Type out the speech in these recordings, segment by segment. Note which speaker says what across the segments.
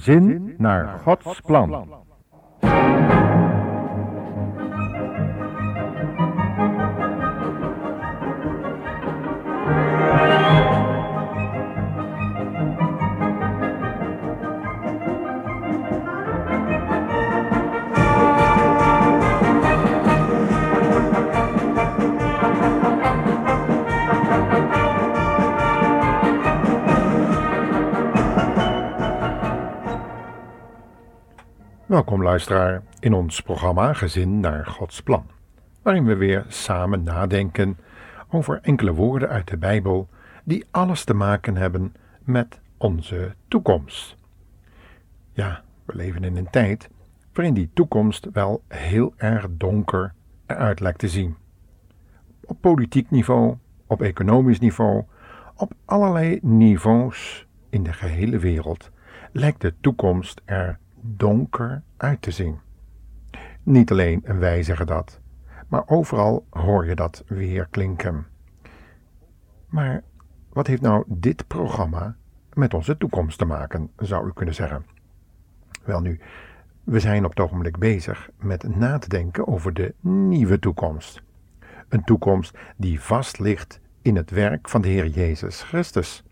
Speaker 1: Gezin naar Gods plan. Welkom luisteraar in ons programma Gezin naar Gods plan, waarin we weer samen nadenken over enkele woorden uit de Bijbel die alles te maken hebben met onze toekomst. Ja, we leven in een tijd waarin die toekomst wel heel erg donker eruit lijkt te zien. Op politiek niveau, op economisch niveau, op allerlei niveaus in de gehele wereld lijkt de toekomst er donker uit te zien. Niet alleen wij zeggen dat, maar overal hoor je dat weer klinken. Maar wat heeft nou dit programma met onze toekomst te maken, zou u kunnen zeggen? Wel nu, we zijn op het ogenblik bezig met na te denken over de nieuwe toekomst. Een toekomst die vast ligt in het werk van de Heer Jezus Christus.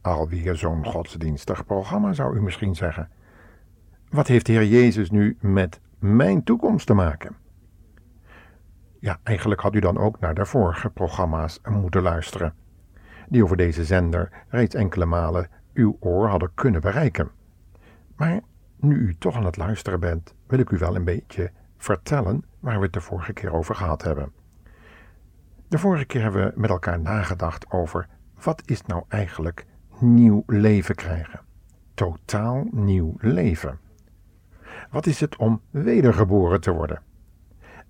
Speaker 1: Alweer zo'n godsdienstig programma, zou u misschien zeggen. Wat heeft de Heer Jezus nu met mijn toekomst te maken? Ja, eigenlijk had u dan ook naar de vorige programma's moeten luisteren, die over deze zender reeds enkele malen uw oor hadden kunnen bereiken. Maar nu u toch aan het luisteren bent, wil ik u wel een beetje vertellen waar we het de vorige keer over gehad hebben. De vorige keer hebben we met elkaar nagedacht over wat is nou eigenlijk nieuw leven krijgen. Totaal nieuw leven. Wat is het om wedergeboren te worden?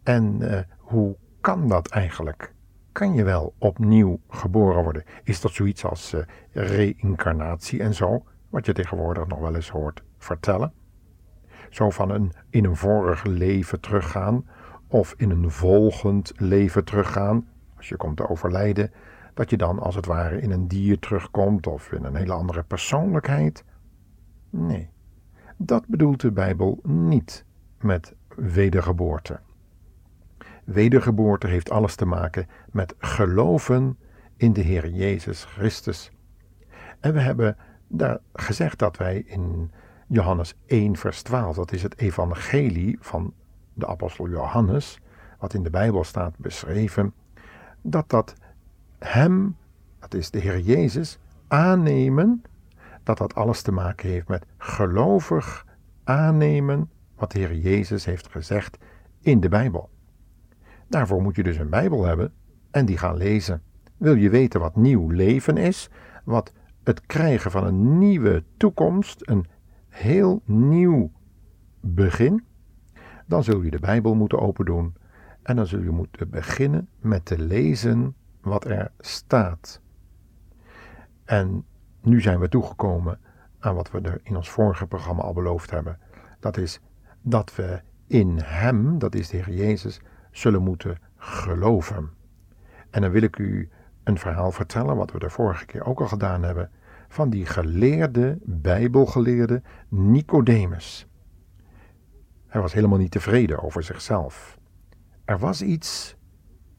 Speaker 1: En uh, hoe kan dat eigenlijk? Kan je wel opnieuw geboren worden? Is dat zoiets als uh, reïncarnatie en zo, wat je tegenwoordig nog wel eens hoort vertellen? Zo van een in een vorig leven teruggaan of in een volgend leven teruggaan, als je komt te overlijden, dat je dan als het ware in een dier terugkomt of in een hele andere persoonlijkheid? Nee, dat bedoelt de Bijbel niet met wedergeboorte. Wedergeboorte heeft alles te maken met geloven in de Heer Jezus Christus. En we hebben daar gezegd dat wij in Johannes 1, vers 12, dat is het evangelie van de apostel Johannes, wat in de Bijbel staat beschreven, dat dat hem, dat is de Heer Jezus, aannemen dat dat alles te maken heeft met gelovig aannemen wat de Heer Jezus heeft gezegd in de Bijbel. Daarvoor moet je dus een Bijbel hebben en die gaan lezen. Wil je weten wat nieuw leven is, wat het krijgen van een nieuwe toekomst, een heel nieuw begin, dan zul je de Bijbel moeten opendoen en dan zul je moeten beginnen met te lezen wat er staat. En nu zijn we toegekomen aan wat we er in ons vorige programma al beloofd hebben. Dat is dat we in Hem, dat is de Heer Jezus, zullen moeten geloven. En dan wil ik u een verhaal vertellen, wat we de vorige keer ook al gedaan hebben, van die geleerde, bijbelgeleerde Nicodemus. Hij was helemaal niet tevreden over zichzelf. Er was iets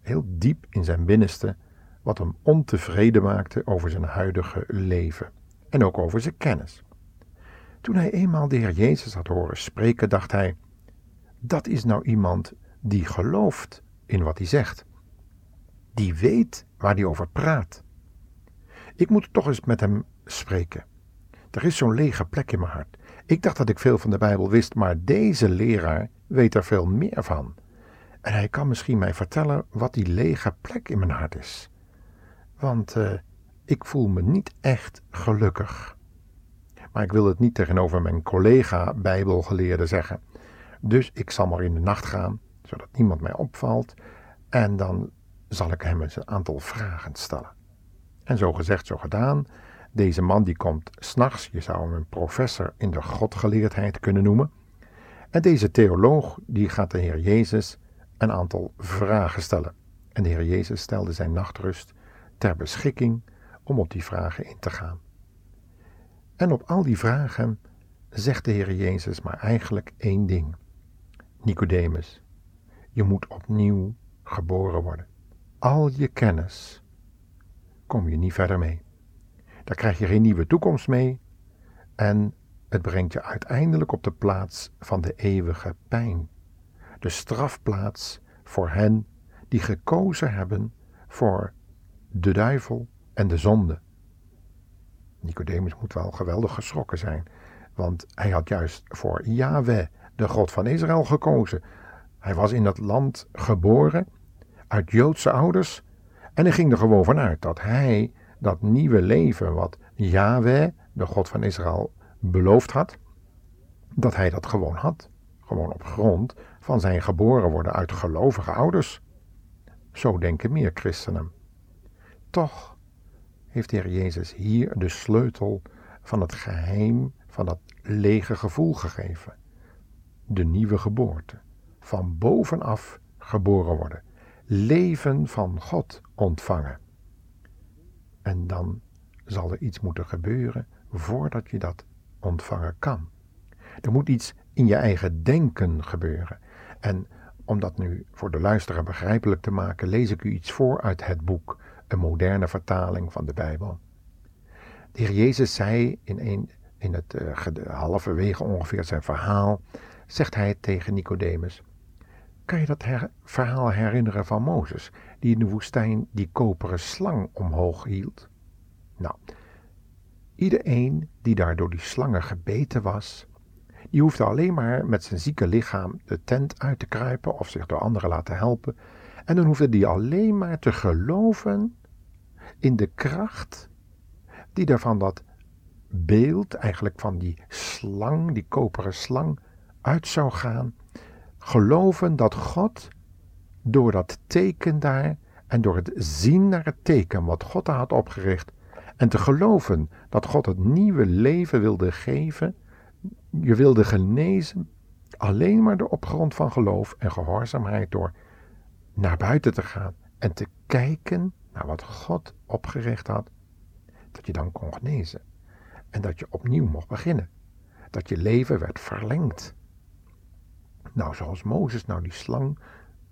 Speaker 1: heel diep in zijn binnenste wat hem ontevreden maakte over zijn huidige leven en ook over zijn kennis. Toen hij eenmaal de Heer Jezus had horen spreken, dacht hij: Dat is nou iemand die gelooft in wat hij zegt. Die weet waar hij over praat. Ik moet toch eens met hem spreken. Er is zo'n lege plek in mijn hart. Ik dacht dat ik veel van de Bijbel wist, maar deze leraar weet er veel meer van. En hij kan misschien mij vertellen wat die lege plek in mijn hart is want uh, ik voel me niet echt gelukkig. Maar ik wil het niet tegenover mijn collega Bijbelgeleerde zeggen. Dus ik zal maar in de nacht gaan, zodat niemand mij opvalt, en dan zal ik hem eens een aantal vragen stellen. En zo gezegd, zo gedaan. Deze man die komt s'nachts, je zou hem een professor in de godgeleerdheid kunnen noemen. En deze theoloog die gaat de Heer Jezus een aantal vragen stellen. En de Heer Jezus stelde zijn nachtrust ter beschikking om op die vragen in te gaan. En op al die vragen zegt de Heer Jezus maar eigenlijk één ding. Nicodemus, je moet opnieuw geboren worden. Al je kennis kom je niet verder mee. Daar krijg je geen nieuwe toekomst mee en het brengt je uiteindelijk op de plaats van de eeuwige pijn. De strafplaats voor hen die gekozen hebben voor de duivel en de zonde. Nicodemus moet wel geweldig geschrokken zijn, want hij had juist voor Yahweh, de God van Israël, gekozen. Hij was in dat land geboren, uit Joodse ouders, en hij ging er gewoon vanuit dat hij dat nieuwe leven wat Yahweh, de God van Israël, beloofd had, dat hij dat gewoon had. Gewoon op grond van zijn geboren worden uit gelovige ouders. Zo denken meer christenen. Toch heeft de Heer Jezus hier de sleutel van het geheim van dat lege gevoel gegeven. De nieuwe geboorte. Van bovenaf geboren worden. Leven van God ontvangen. En dan zal er iets moeten gebeuren voordat je dat ontvangen kan. Er moet iets in je eigen denken gebeuren. En om dat nu voor de luisteraar begrijpelijk te maken, lees ik u iets voor uit het boek, een moderne vertaling van de Bijbel. De Heer Jezus zei in, een, in het uh, halverwege ongeveer zijn verhaal, zegt hij tegen Nicodemus, kan je dat verhaal herinneren van Mozes, die in de woestijn die koperen slang omhoog hield? Nou, iedereen die daar door die slangen gebeten was, die hoefde alleen maar met zijn zieke lichaam de tent uit te kruipen of zich door anderen laten helpen. En dan hoefde die alleen maar te geloven in de kracht die er van dat beeld, eigenlijk van die slang, die koperen slang, uit zou gaan. Geloven dat God door dat teken daar en door het zien naar het teken wat God daar had opgericht en te geloven dat God het nieuwe leven wilde geven, je wilde genezen alleen maar door op grond van geloof en gehoorzaamheid door naar buiten te gaan en te kijken naar wat God opgericht had, dat je dan kon genezen en dat je opnieuw mocht beginnen, dat je leven werd verlengd. Nou, zoals Mozes nou die slang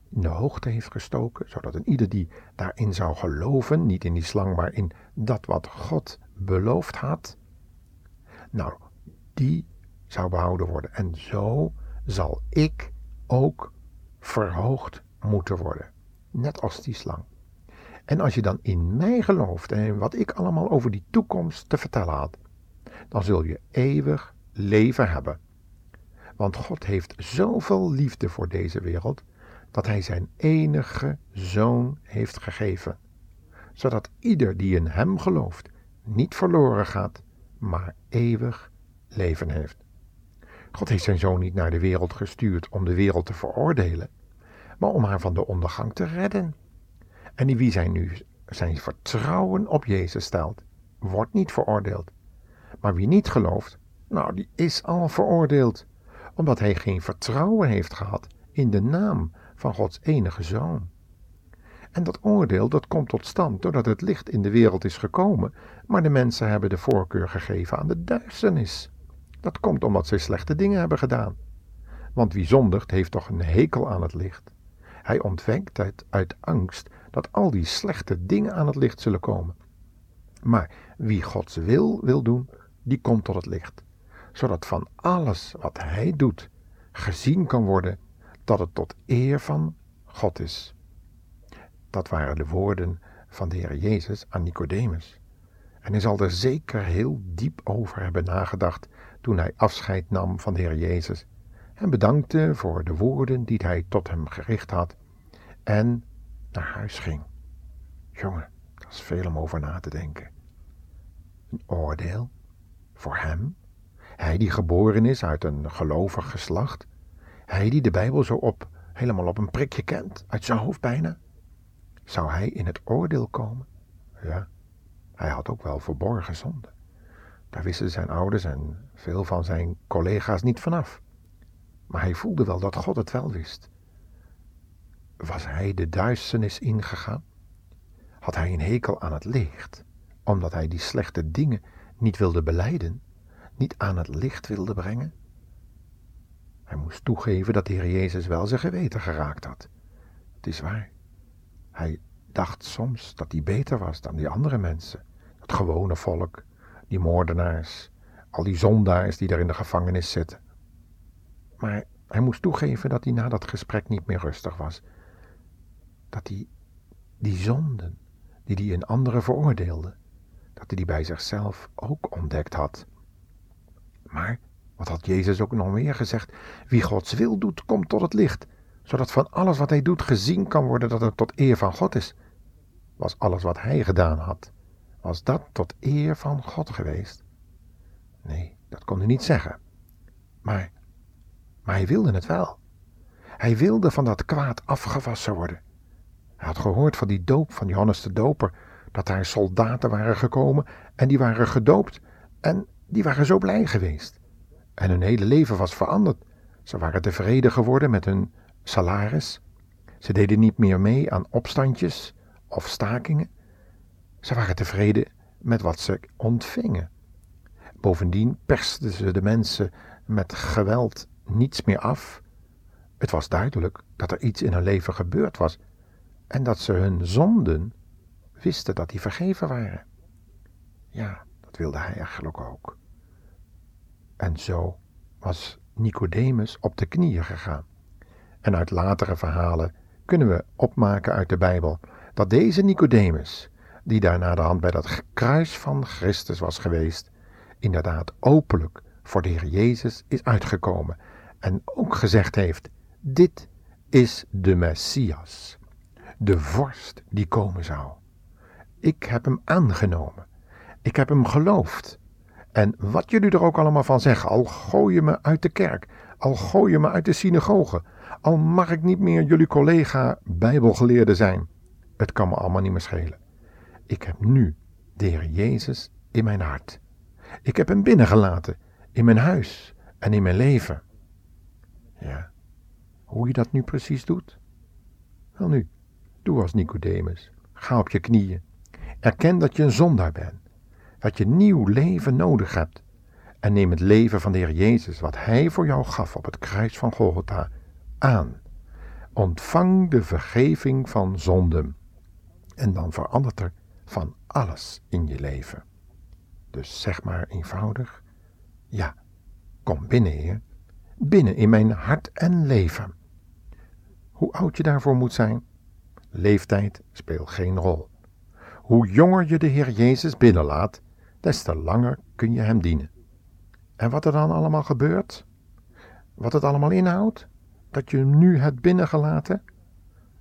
Speaker 1: in de hoogte heeft gestoken, zodat een ieder die daarin zou geloven, niet in die slang, maar in dat wat God beloofd had, nou, die zou behouden worden. En zo zal ik ook verhoogd moeten worden. Net als die slang. En als je dan in mij gelooft en in wat ik allemaal over die toekomst te vertellen had, dan zul je eeuwig leven hebben. Want God heeft zoveel liefde voor deze wereld dat Hij zijn enige zoon heeft gegeven, zodat ieder die in Hem gelooft niet verloren gaat, maar eeuwig leven heeft. God heeft zijn zoon niet naar de wereld gestuurd om de wereld te veroordelen, maar om haar van de ondergang te redden. En wie zijn nu zijn vertrouwen op Jezus stelt, wordt niet veroordeeld. Maar wie niet gelooft, nou die is al veroordeeld, omdat hij geen vertrouwen heeft gehad in de naam van Gods enige zoon. En dat oordeel dat komt tot stand doordat het licht in de wereld is gekomen, maar de mensen hebben de voorkeur gegeven aan de duisternis. Dat komt omdat zij slechte dingen hebben gedaan. Want wie zondigt heeft toch een hekel aan het licht. Hij ontwijkt het uit angst dat al die slechte dingen aan het licht zullen komen. Maar wie Gods wil wil doen, die komt tot het licht. Zodat van alles wat hij doet gezien kan worden dat het tot eer van God is. Dat waren de woorden van de Heer Jezus aan Nicodemus. En hij zal er zeker heel diep over hebben nagedacht toen hij afscheid nam van de Heer Jezus en bedankte voor de woorden die hij tot hem gericht had en naar huis ging. Jongen, dat is veel om over na te denken. Een oordeel voor hem, hij die geboren is uit een gelovig geslacht, hij die de Bijbel zo op, helemaal op een prikje kent, uit zijn hoofd bijna. Zou hij in het oordeel komen? Ja, hij had ook wel verborgen zonde. Daar wisten zijn ouders en veel van zijn collega's niet vanaf. Maar hij voelde wel dat God het wel wist. Was hij de duisternis ingegaan? Had hij een hekel aan het licht, omdat hij die slechte dingen niet wilde beleiden? niet aan het licht wilde brengen? Hij moest toegeven dat de Heer Jezus wel zijn geweten geraakt had. Het is waar. Hij dacht soms dat hij beter was dan die andere mensen. Het gewone volk, die moordenaars, al die zondaars die daar in de gevangenis zitten. Maar hij moest toegeven dat hij na dat gesprek niet meer rustig was. Dat hij die zonden die hij in anderen veroordeelde, dat hij die bij zichzelf ook ontdekt had. Maar, wat had Jezus ook nog meer gezegd? Wie Gods wil doet, komt tot het licht, zodat van alles wat hij doet gezien kan worden dat het tot eer van God is. Was alles wat hij gedaan had, was dat tot eer van God geweest? Nee, dat kon hij niet zeggen. Maar, maar hij wilde het wel. Hij wilde van dat kwaad afgewassen worden. Hij had gehoord van die doop van Johannes de Doper, dat daar soldaten waren gekomen en die waren gedoopt en die waren zo blij geweest. En hun hele leven was veranderd. Ze waren tevreden geworden met hun salaris. Ze deden niet meer mee aan opstandjes of stakingen. Ze waren tevreden met wat ze ontvingen. Bovendien persten ze de mensen met geweld niets meer af. Het was duidelijk dat er iets in hun leven gebeurd was en dat ze hun zonden wisten dat die vergeven waren. Ja, dat wilde hij eigenlijk ook. En zo was Nicodemus op de knieën gegaan. En uit latere verhalen kunnen we opmaken uit de Bijbel dat deze Nicodemus, die daar de hand bij dat kruis van Christus was geweest, inderdaad openlijk voor de Heer Jezus is uitgekomen en ook gezegd heeft: Dit is de Messias, de vorst die komen zou. Ik heb hem aangenomen. Ik heb hem geloofd. En wat jullie er ook allemaal van zeggen, al gooi je me uit de kerk, al gooi je me uit de synagoge, al mag ik niet meer jullie collega bijbelgeleerde zijn, het kan me allemaal niet meer schelen. Ik heb nu de Heer Jezus in mijn hart. Ik heb hem binnengelaten, in mijn huis en in mijn leven. Ja, hoe je dat nu precies doet? Wel nu, doe als Nicodemus. Ga op je knieën. Erken dat je een zondaar bent. Dat je nieuw leven nodig hebt. En neem het leven van de Heer Jezus, wat Hij voor jou gaf op het kruis van Golgotha, aan. Ontvang de vergeving van zonden. En dan verandert er van alles in je leven. Dus zeg maar eenvoudig: Ja, kom binnen, Heer. Binnen in mijn hart en leven. Hoe oud je daarvoor moet zijn? Leeftijd speelt geen rol. Hoe jonger je de Heer Jezus binnenlaat, des te langer kun je Hem dienen. En wat er dan allemaal gebeurt? Wat het allemaal inhoudt? Dat je nu hebt binnengelaten?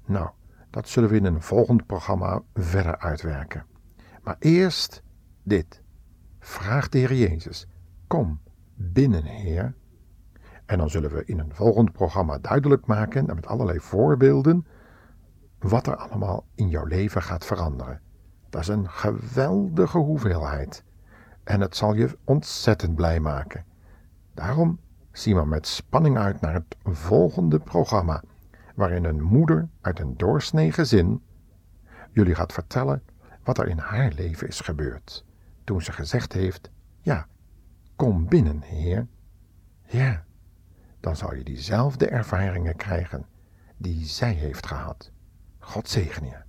Speaker 1: Nou, dat zullen we in een volgend programma verder uitwerken. Maar eerst dit. Vraag de Heer Jezus, kom binnen, Heer. En dan zullen we in een volgend programma duidelijk maken, met allerlei voorbeelden, wat er allemaal in jouw leven gaat veranderen. Dat is een geweldige hoeveelheid. En het zal je ontzettend blij maken. Daarom zie maar met spanning uit naar het volgende programma, waarin een moeder uit een doorsnee gezin jullie gaat vertellen wat er in haar leven is gebeurd. Toen ze gezegd heeft: Ja, kom binnen, Heer. Ja, dan zal je diezelfde ervaringen krijgen die zij heeft gehad. God zegen je.